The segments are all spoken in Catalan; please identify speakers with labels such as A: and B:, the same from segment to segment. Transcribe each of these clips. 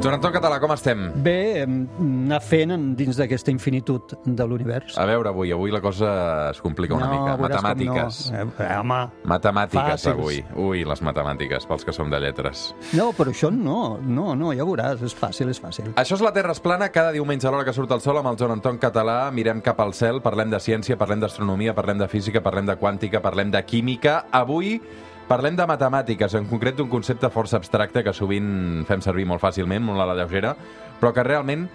A: Joan Anton Català, com estem?
B: Bé, anar fent en- dins d'aquesta infinitud de l'univers.
A: A veure, avui, avui la cosa es complica una mica.
B: veuràs com
A: Matemàtiques.
B: No. Eh, home,
A: Matemàtiques,
B: Fàcils.
A: avui. Ui, les matemàtiques, pels que som de lletres.
B: no, però això no, no, no, ja veuràs, és fàcil, és fàcil.
A: Això és La Terra es plana, cada diumenge a l'hora que surt el sol amb el Joan Anton Català, mirem cap al cel, parlem de ciència, parlem d'astronomia, parlem de física, parlem de quàntica, parlem de química. Avui parlem de matemàtiques, en concret d'un concepte força abstracte que sovint fem servir molt fàcilment, molt a la lleugera, però que realment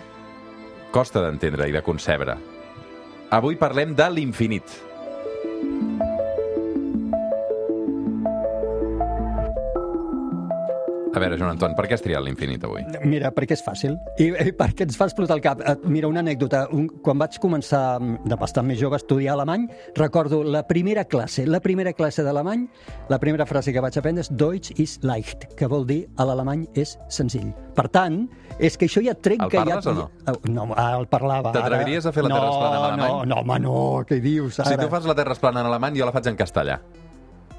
A: costa d'entendre i de concebre. Avui parlem de l'infinit. A veure, Joan Anton, per què has triat l'infinit avui?
B: Mira, perquè és fàcil i, i perquè ens fa explotar el cap. Eh, Mira, una anècdota. Un, quan vaig començar mm, de bastant més jove a estudiar alemany, recordo la primera classe, la primera classe d'alemany, la primera frase que vaig aprendre és Deutsch ist leicht, que vol dir a l'alemany és senzill. Per tant, és que això ja trenca...
A: El parles
B: ja,
A: o no?
B: Ja, no, el parlava.
A: T'atreviries a fer la Terra es plana en alemany?
B: No, no, home, no, què dius ara?
A: Si tu fas la Terra es plana en alemany, jo la faig en castellà.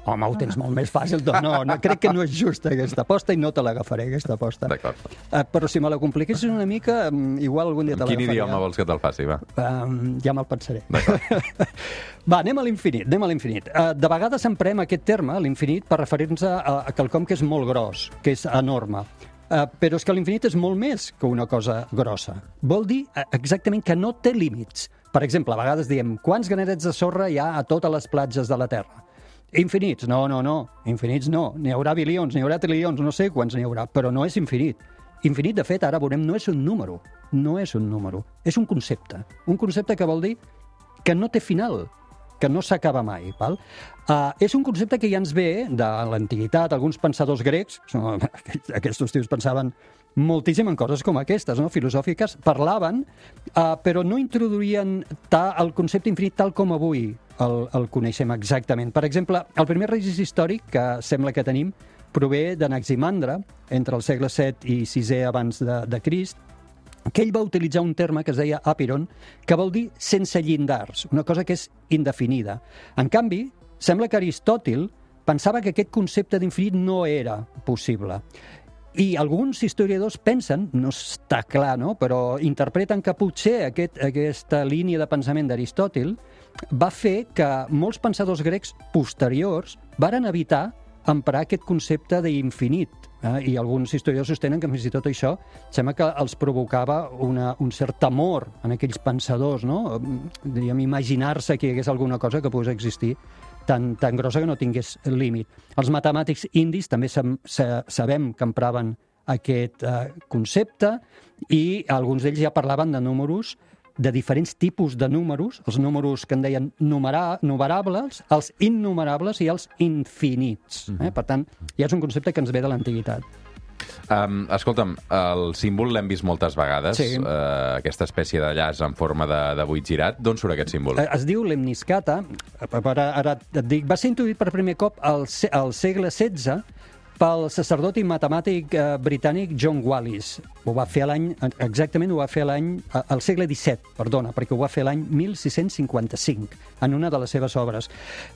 B: Home, ho tens molt més fàcil. Doncs no, no, crec que no és justa aquesta aposta i no te l'agafaré, aquesta aposta.
A: D'acord.
B: Uh, però si me la compliquessis una mica, um, igual algun dia te
A: En quin idioma vols que te'l faci, va?
B: Um, ja me'l pensaré.
A: D'acord.
B: Va, anem a l'infinit, anem a l'infinit. Uh, de vegades emprem aquest terme, l'infinit, per referir-nos a, a quelcom que és molt gros, que és enorme. Uh, però és que l'infinit és molt més que una cosa grossa. Vol dir uh, exactament que no té límits. Per exemple, a vegades diem, quants granets de sorra hi ha a totes les platges de la Terra? Infinits? No, no, no. Infinits no. N'hi haurà bilions, n'hi haurà trilions, no sé quants n'hi haurà, però no és infinit. Infinit, de fet, ara veurem, no és un número. No és un número. És un concepte. Un concepte que vol dir que no té final, que no s'acaba mai. Val? Uh, és un concepte que ja ens ve de l'antiguitat, alguns pensadors grecs, aquests tios pensaven moltíssim en coses com aquestes, no? filosòfiques, parlaven, uh, però no introduïen ta, el concepte infinit tal com avui el, el coneixem exactament. Per exemple, el primer registre històric que sembla que tenim prové d'Anaximandre, entre el segle VII i VI abans de, de Crist, que ell va utilitzar un terme que es deia apiron, que vol dir sense llindars, una cosa que és indefinida. En canvi, sembla que Aristòtil pensava que aquest concepte d'infinit no era possible. I alguns historiadors pensen, no està clar, no? però interpreten que potser aquest, aquesta línia de pensament d'Aristòtil va fer que molts pensadors grecs posteriors varen evitar emprar aquest concepte d'infinit. Eh? I alguns historiadors sostenen que fins i tot això sembla que els provocava una, un cert temor en aquells pensadors, no? Diríem, imaginar-se que hi hagués alguna cosa que pogués existir tan, tan grossa que no tingués límit. Els matemàtics indis també sabem que empraven aquest eh, concepte i alguns d'ells ja parlaven de números de diferents tipus de números, els números que en deien numerà, numerables, els innumerables i els infinits. Eh? Per tant, ja és un concepte que ens ve de l'antiguitat.
A: Um, escolta'm, el símbol l'hem vist moltes vegades,
B: Sí.
A: uh, aquesta espècie de llaç en forma de, de buit girat. D'on surt aquest símbol?
B: Es diu lemniscata, ara, ara et dic, va ser introduït per primer cop al, al segle XVI pel sacerdot i matemàtic eh, britànic John Wallis. Ho va fer l'any, exactament ho va fer l'any, al segle XVII, perdona, perquè ho va fer l'any 1655, en una de les seves obres.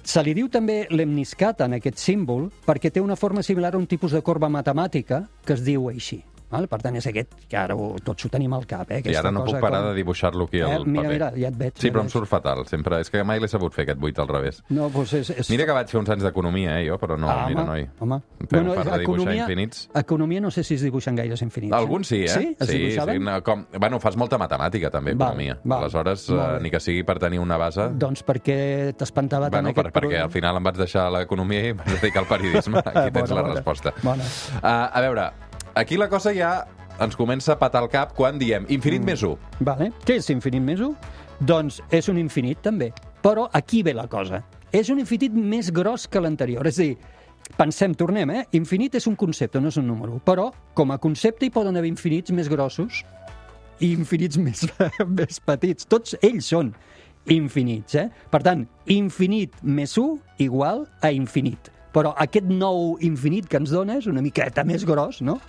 B: Se li diu també lemniscata en aquest símbol perquè té una forma similar a un tipus de corba matemàtica que es diu així. Val? Per tant, és aquest, que ara ho, tots ho tenim al cap. Eh?
A: I ara no puc parar de dibuixar-lo aquí al
B: Eh, mira,
A: paper.
B: mira, ja et veig,
A: Sí,
B: ja
A: però
B: et
A: em
B: veig.
A: surt fatal. Sempre. És que mai l'he sabut fer, aquest buit al revés.
B: No, doncs és, és...
A: Mira que vaig fer uns anys d'economia, eh, jo, però no,
B: ah,
A: mira,
B: home,
A: noi.
B: Home.
A: Fem part de dibuixar infinits.
B: Economia no sé si es dibuixen gaires infinits.
A: Alguns sí, eh?
B: Sí? Es
A: sí, sí no, com... Bueno, fas molta matemàtica, també,
B: Val,
A: economia.
B: val.
A: Aleshores,
B: Molt
A: eh, ni que sigui per tenir una base...
B: Doncs perquè t'espantava tant
A: Bueno, per,
B: aquest
A: perquè al final em vaig deixar l'economia i em vaig dedicar al periodisme. Aquí tens
B: Bona,
A: la
B: bona.
A: resposta.
B: Bona.
A: Uh, a veure, aquí la cosa ja ens comença a patar el cap quan diem infinit mm. més 1.
B: Vale. Què és infinit més 1? Doncs és un infinit, també. Però aquí ve la cosa. És un infinit més gros que l'anterior. És a dir, pensem, tornem, eh? Infinit és un concepte, no és un número. Però, com a concepte, hi poden haver infinits més grossos i infinits més, més petits. Tots ells són infinits. Eh? Per tant, infinit més 1 igual a infinit. Però aquest nou infinit que ens dona és una miqueta més gros, no?,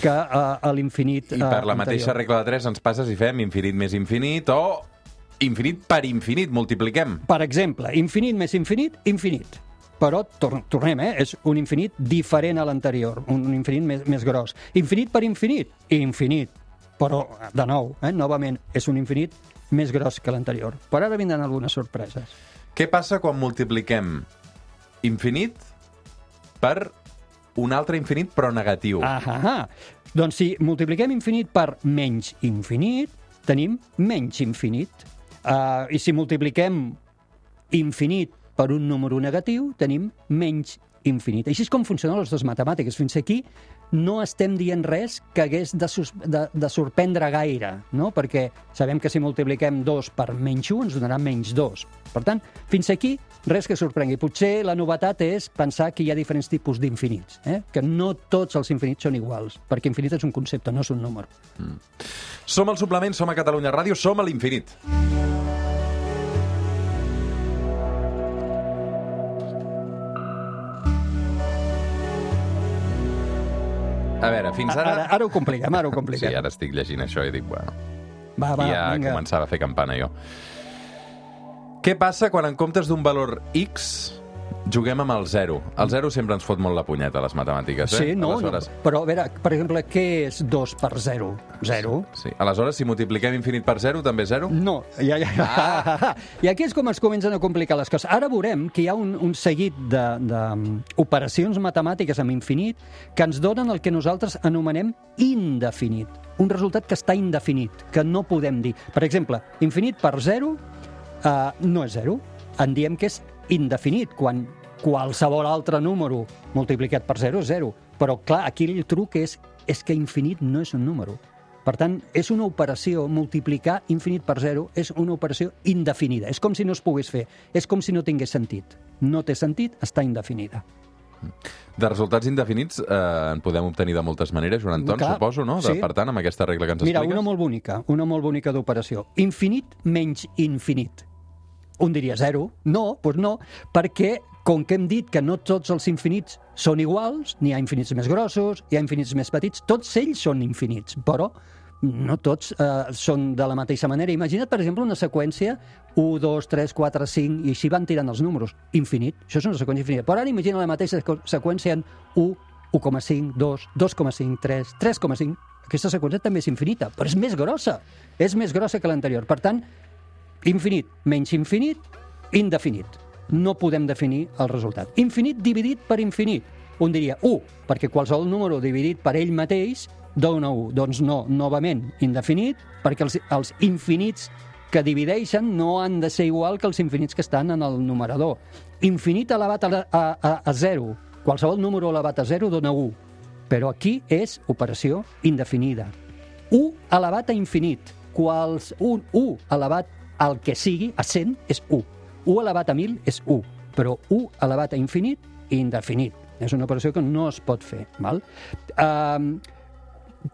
B: que uh, a l'infinit
A: I per
B: uh,
A: la mateixa
B: anterior.
A: regla de 3 ens passes i fem infinit més infinit o infinit per infinit, multipliquem.
B: Per exemple, infinit més infinit, infinit. Però tor tornem, eh? És un infinit diferent a l'anterior, un infinit més, més gros. Infinit per infinit, infinit. Però, de nou, eh? novament, és un infinit més gros que l'anterior. Però ara vindran algunes sorpreses.
A: Què passa quan multipliquem infinit per un altre infinit però negatiu?
B: Ah, ah, ah. Doncs si multipliquem infinit per menys infinit, tenim menys infinit. Uh, I si multipliquem infinit per un número negatiu, tenim menys infinit. Així és com funcionen les dues matemàtiques. Fins aquí no estem dient res que hagués de, de, de sorprendre gaire, no? perquè sabem que si multipliquem 2 per menys 1 ens donarà menys 2. Per tant, fins aquí res que sorprengui. Potser la novetat és pensar que hi ha diferents tipus d'infinits, eh? que no tots els infinits són iguals, perquè infinit és un concepte, no és un número.
A: Som al suplement, som a Catalunya Ràdio, som a l'infinit. A veure, fins ara...
B: Ara, ara ho compliquem, ara ho
A: Sí,
B: compliquem.
A: ara estic llegint això i dic, bueno,
B: Va, va,
A: ja
B: vinga.
A: començava a fer campana jo. Què passa quan en comptes d'un valor X juguem amb el 0? El 0 sempre ens fot molt la punyeta les matemàtiques, eh?
B: Sí, no,
A: Aleshores,
B: no, però a veure, per exemple, què és 2 per 0? 0?
A: Sí. Aleshores, si multipliquem infinit per 0, també 0?
B: No, ja, ja. Ah. I aquí és com es comencen a complicar les coses. Ara veurem que hi ha un, un seguit d'operacions matemàtiques amb infinit que ens donen el que nosaltres anomenem indefinit. Un resultat que està indefinit, que no podem dir. Per exemple, infinit per 0 uh, no és 0. En diem que és indefinit, quan qualsevol altre número multiplicat per 0 és 0. Però, clar, aquí el truc és, és que infinit no és un número. Per tant, és una operació, multiplicar infinit per 0 és una operació indefinida. És com si no es pogués fer. És com si no tingués sentit. No té sentit, està indefinida.
A: De resultats indefinits eh, en podem obtenir de moltes maneres, Joan Anton,
B: Clar,
A: suposo, no? De,
B: sí.
A: Per tant, amb aquesta regla que ens
B: Mira,
A: expliques.
B: una molt bonica, una molt bonica d'operació. Infinit menys infinit. Un diria zero. No, doncs no, perquè com que hem dit que no tots els infinits són iguals, n'hi ha infinits més grossos, hi ha infinits més petits, tots ells són infinits, però no tots eh, són de la mateixa manera. Imagina't, per exemple, una seqüència 1, 2, 3, 4, 5, i així van tirant els números. Infinit. Això és una seqüència infinita. Però ara imagina la mateixa seqüència en 1, 1,5, 2, 2,5, 3, 3,5. Aquesta seqüència també és infinita, però és més grossa. És més grossa que l'anterior. Per tant, infinit menys infinit, indefinit. No podem definir el resultat. Infinit dividit per infinit. Un diria 1, perquè qualsevol número dividit per ell mateix dona 1. Doncs no, novament, indefinit, perquè els, els infinits que divideixen no han de ser igual que els infinits que estan en el numerador. Infinit elevat a, a, a, a 0. Qualsevol número elevat a 0 dona 1. Però aquí és operació indefinida. 1 elevat a infinit. Quals, un 1 elevat al que sigui, a 100, és 1. 1 elevat a 1.000 és 1. Però 1 elevat a infinit, indefinit. És una operació que no es pot fer. Val? Um,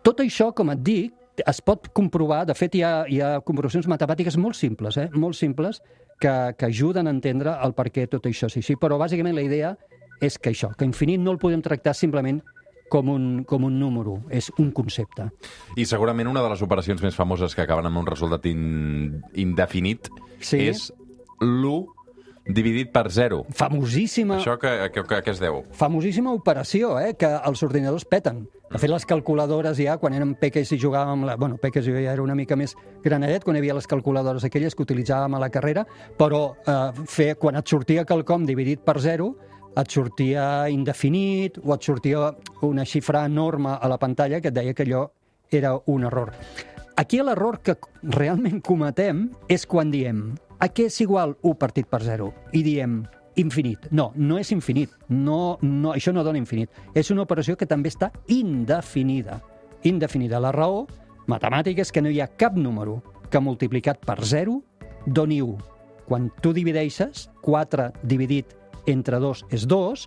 B: tot això, com et dic, es pot comprovar, de fet hi ha, hi ha comprovacions matemàtiques molt simples, eh? molt simples, que, que ajuden a entendre el per què tot això és així. Però bàsicament la idea és que això, que infinit no el podem tractar simplement com un, com un número, és un concepte.
A: I segurament una de les operacions més famoses que acaben amb un resultat in... indefinit
B: Sí.
A: és l'1 dividit per 0.
B: Famosíssima,
A: Això que, que, que, que es deu?
B: famosíssima operació, eh, que els ordinadors peten. De fet, les calculadores ja, quan érem peques i jugàvem la... Bueno, peques jo ja era una mica més granadet, quan hi havia les calculadores aquelles que utilitzàvem a la carrera, però eh, fer, quan et sortia quelcom dividit per zero, et sortia indefinit o et sortia una xifra enorme a la pantalla que et deia que allò era un error. Aquí l'error que realment cometem és quan diem a què és igual 1 partit per 0? I diem infinit. No, no és infinit. No, no, això no dona infinit. És una operació que també està indefinida. Indefinida. La raó matemàtica és que no hi ha cap número que multiplicat per 0 doni 1. Quan tu divideixes, 4 dividit entre 2 és 2,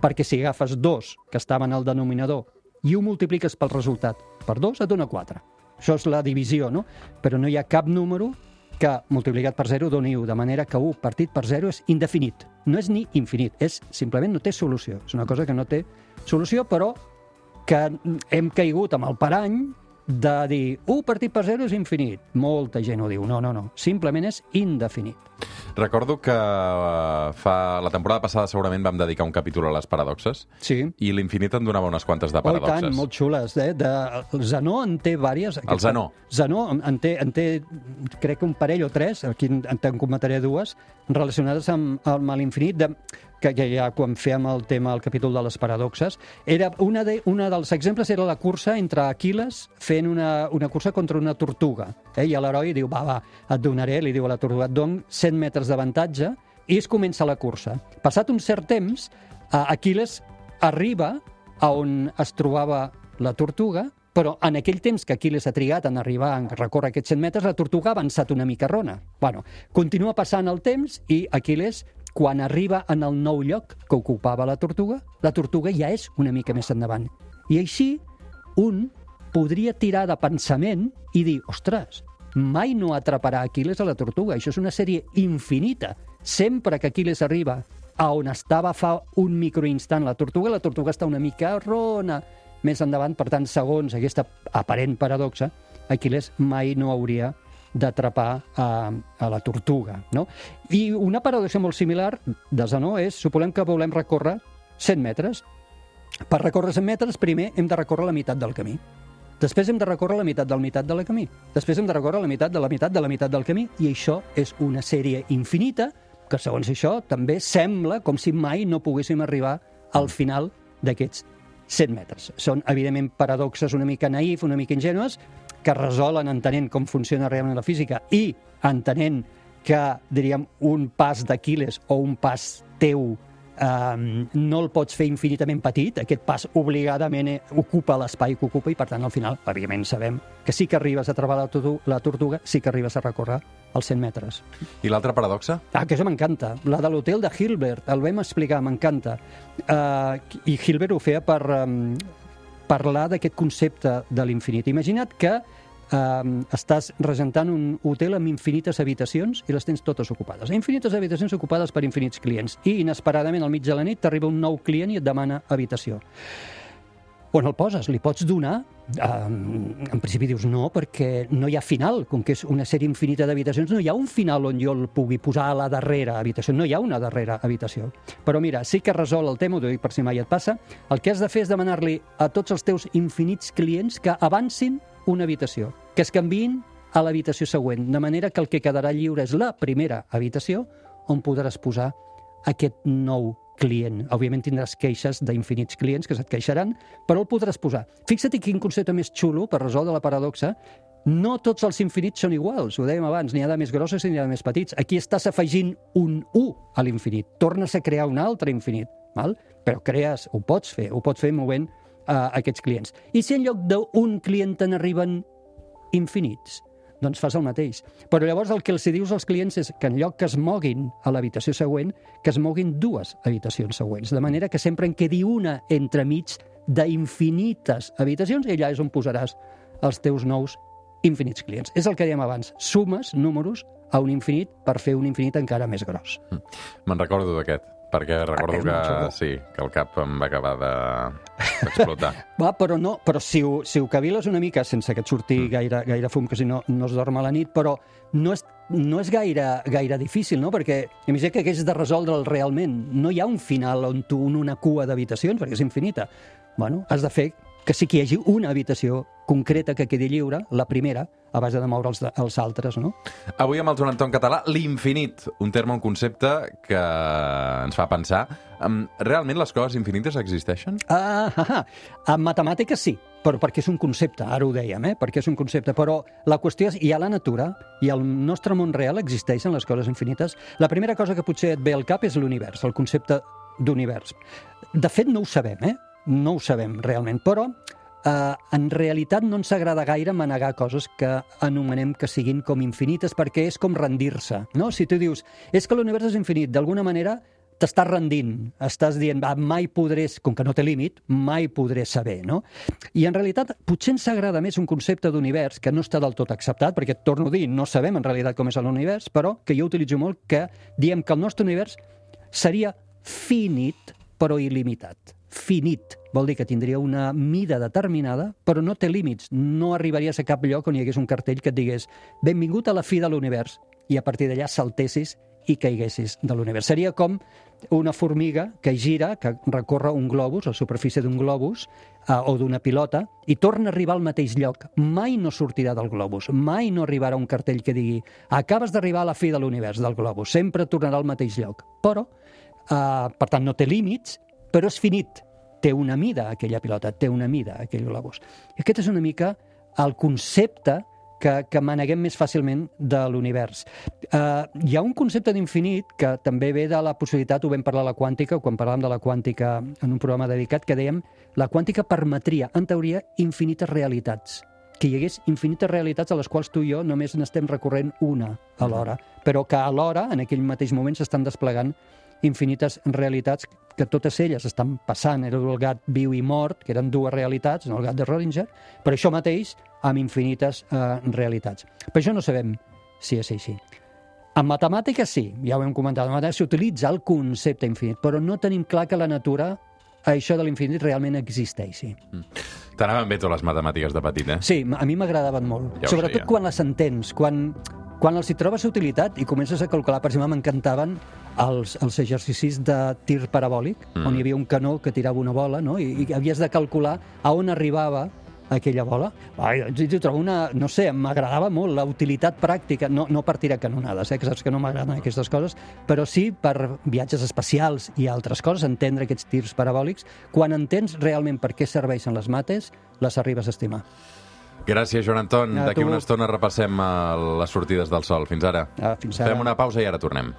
B: perquè si agafes 2 que estava en el denominador i ho multipliques pel resultat per 2, et dona 4. Això és la divisió, no? Però no hi ha cap número que multiplicat per 0 doni 1, de manera que 1 partit per 0 és indefinit. No és ni infinit, és simplement no té solució. És una cosa que no té solució, però que hem caigut amb el parany de dir 1 partit per 0 és infinit. Molta gent ho diu. No, no, no. Simplement és indefinit.
A: Recordo que eh, fa la temporada passada segurament vam dedicar un capítol a les paradoxes
B: Sí.
A: i l'infinit en donava unes quantes de
B: Oh,
A: paradoxes.
B: tant, molt xules. Eh? De, el Zenó en té vàries.
A: El Zenó.
B: Zenó en- té, en té, crec que un parell o tres, aquí en, en te'n comentaré dues, relacionades amb, amb l'infinit, de, que, que ja quan fèiem el tema, el capítol de les paradoxes, era una, de, una dels exemples era la cursa entre Aquiles fent una, una cursa contra una tortuga. Eh? I l'heroi diu, va, va, et donaré, li diu a la tortuga, et dono 100 metres d'avantatge, i es comença la cursa. Passat un cert temps, Aquiles arriba a on es trobava la tortuga, però en aquell temps que Aquiles ha trigat en arribar a recórrer aquests 100 metres, la tortuga ha avançat una mica rona. Bueno, continua passant el temps i Aquiles, quan arriba en el nou lloc que ocupava la tortuga, la tortuga ja és una mica més endavant. I així, un podria tirar de pensament i dir, ostres, mai no atraparà Aquiles a la tortuga. Això és una sèrie infinita. Sempre que Aquiles arriba a on estava fa un microinstant la tortuga, la tortuga està una mica rona més endavant. Per tant, segons aquesta aparent paradoxa, Aquiles mai no hauria d'atrapar a, a la tortuga. No? I una paradoxa molt similar de Zenó és, suposem que volem recórrer 100 metres. Per recórrer 100 metres, primer hem de recórrer la meitat del camí. Després hem de recórrer la meitat del meitat de la camí. Després hem de recórrer la meitat de la meitat de la meitat del camí. I això és una sèrie infinita que, segons això, també sembla com si mai no poguéssim arribar al final d'aquests 100 metres. Són, evidentment, paradoxes una mica naïf, una mica ingenues, que resolen entenent com funciona realment la física i entenent que, diríem, un pas d'Aquiles o un pas teu um, no el pots fer infinitament petit, aquest pas obligadament eh, ocupa l'espai que ocupa i, per tant, al final, evidentment, sabem que sí que arribes a trobar la, tortu la tortuga, sí que arribes a recórrer els 100 metres.
A: I l'altra paradoxa?
B: Ah, que això m'encanta. La de l'hotel de Hilbert, el vam explicar, m'encanta. Uh, I Hilbert ho feia per um, parlar d'aquest concepte de l'infinit. Imagina't que um, estàs regentant un hotel amb infinites habitacions i les tens totes ocupades. Infinites habitacions ocupades per infinits clients. I inesperadament al mig de la nit t'arriba un nou client i et demana habitació. On el poses? Li pots donar? Um, en principi dius no, perquè no hi ha final. Com que és una sèrie infinita d'habitacions, no hi ha un final on jo el pugui posar a la darrera habitació. No hi ha una darrera habitació. Però mira, sí que resol el tema, ho dic per si mai et passa, el que has de fer és demanar-li a tots els teus infinits clients que avancin una habitació, que es canviïn a l'habitació següent, de manera que el que quedarà lliure és la primera habitació on podràs posar aquest nou client. Òbviament tindràs queixes d'infinits clients que se't queixaran, però el podràs posar. Fixa't quin concepte més xulo per resoldre la paradoxa. No tots els infinits són iguals, ho dèiem abans, n'hi ha de més grossos i n'hi ha de més petits. Aquí estàs afegint un 1 a l'infinit. Tornes a crear un altre infinit, val? però crees, ho pots fer, ho pots fer movent uh, aquests clients. I si en lloc d'un client te n'arriben infinits, doncs fas el mateix. Però llavors el que els dius als clients és que en lloc que es moguin a l'habitació següent, que es moguin dues habitacions següents, de manera que sempre en quedi una entremig d'infinites habitacions i allà és on posaràs els teus nous infinits clients. És el que dèiem abans, sumes números a un infinit per fer un infinit encara més gros.
A: Me'n recordo d'aquest, perquè recordo que, sí, que el cap em va acabar de- d'explotar.
B: Va, però no, però si ho, si ho caviles una mica sense que et surti gaire, gaire fum, que si no, no es dorm a la nit, però no és, no és gaire, gaire difícil, no? Perquè imagina que hagués de resoldre'l realment. No hi ha un final on tu un- una cua d'habitacions, perquè és infinita. Bueno, has de fer que sí que hi hagi una habitació concreta que quedi lliure, la primera, a base de moure els, els altres, no?
A: Avui amb el Joan Anton Català, l'infinit, un terme, un concepte que ens fa pensar. Realment les coses infinites existeixen?
B: Ah, ah, ah. En matemàtiques sí, però perquè és un concepte, ara ho dèiem, eh? perquè és un concepte, però la qüestió és, hi ha la natura i al nostre món real existeixen les coses infinites. La primera cosa que potser et ve al cap és l'univers, el concepte d'univers. De fet, no ho sabem, eh? No ho sabem realment, però eh, en realitat no ens agrada gaire manegar coses que anomenem que siguin com infinites perquè és com rendir-se, no? Si tu dius, és que l'univers és infinit, d'alguna manera t'estàs rendint, estàs dient, va, mai podré, com que no té límit, mai podré saber, no? I en realitat potser ens agrada més un concepte d'univers que no està del tot acceptat, perquè, torno a dir, no sabem en realitat com és l'univers, però que jo utilitzo molt que diem que el nostre univers seria finit però il·limitat. Finit vol dir que tindria una mida determinada, però no té límits. No arribaries a cap lloc on hi hagués un cartell que et digués benvingut a la fi de l'univers i a partir d'allà saltessis i caiguessis de l'univers. Seria com una formiga que gira, que recorre un globus, la superfície d'un globus, eh, o d'una pilota, i torna a arribar al mateix lloc. Mai no sortirà del globus, mai no arribarà un cartell que digui acabes d'arribar a la fi de l'univers del globus, sempre tornarà al mateix lloc. Però, eh, per tant, no té límits, però és finit. Té una mida aquella pilota, té una mida aquell globus. I aquest és una mica el concepte que, que maneguem més fàcilment de l'univers. Uh, hi ha un concepte d'infinit que també ve de la possibilitat, ho vam parlar a la quàntica, quan parlàvem de la quàntica en un programa dedicat, que dèiem la quàntica permetria, en teoria, infinites realitats que hi hagués infinites realitats a les quals tu i jo només n'estem recorrent una alhora, però que alhora, en aquell mateix moment, s'estan desplegant infinites realitats que totes elles estan passant. Era el gat viu i mort, que eren dues realitats, no el gat de Rodinger, però això mateix amb infinites eh, realitats. Per això no sabem si és així. En matemàtiques sí, ja ho hem comentat, en matemàtiques s'utilitza el concepte infinit, però no tenim clar que la natura això de l'infinit realment existeixi.
A: T'anaven bé totes les matemàtiques de petit, eh?
B: Sí, a mi m'agradaven molt.
A: Ja
B: Sobretot quan les entens, quan, quan els hi trobes utilitat i comences a calcular, per exemple, m'encantaven els, els exercicis de tir parabòlic, mm. on hi havia un canó que tirava una bola, no? I, i havies de calcular a on arribava aquella bola. Ai, jo trobo una... No sé, m'agradava molt la utilitat pràctica, no, no per tirar canonades, eh, que saps que no m'agraden aquestes coses, però sí per viatges espacials i altres coses, entendre aquests tirs parabòlics. Quan entens realment per què serveixen les mates, les arribes a estimar.
A: Gràcies, Joan Anton.
B: A
A: D'aquí una estona repassem eh, les sortides del sol. Fins ara.
B: Ah, fins ara.
A: Fem una pausa i ara tornem.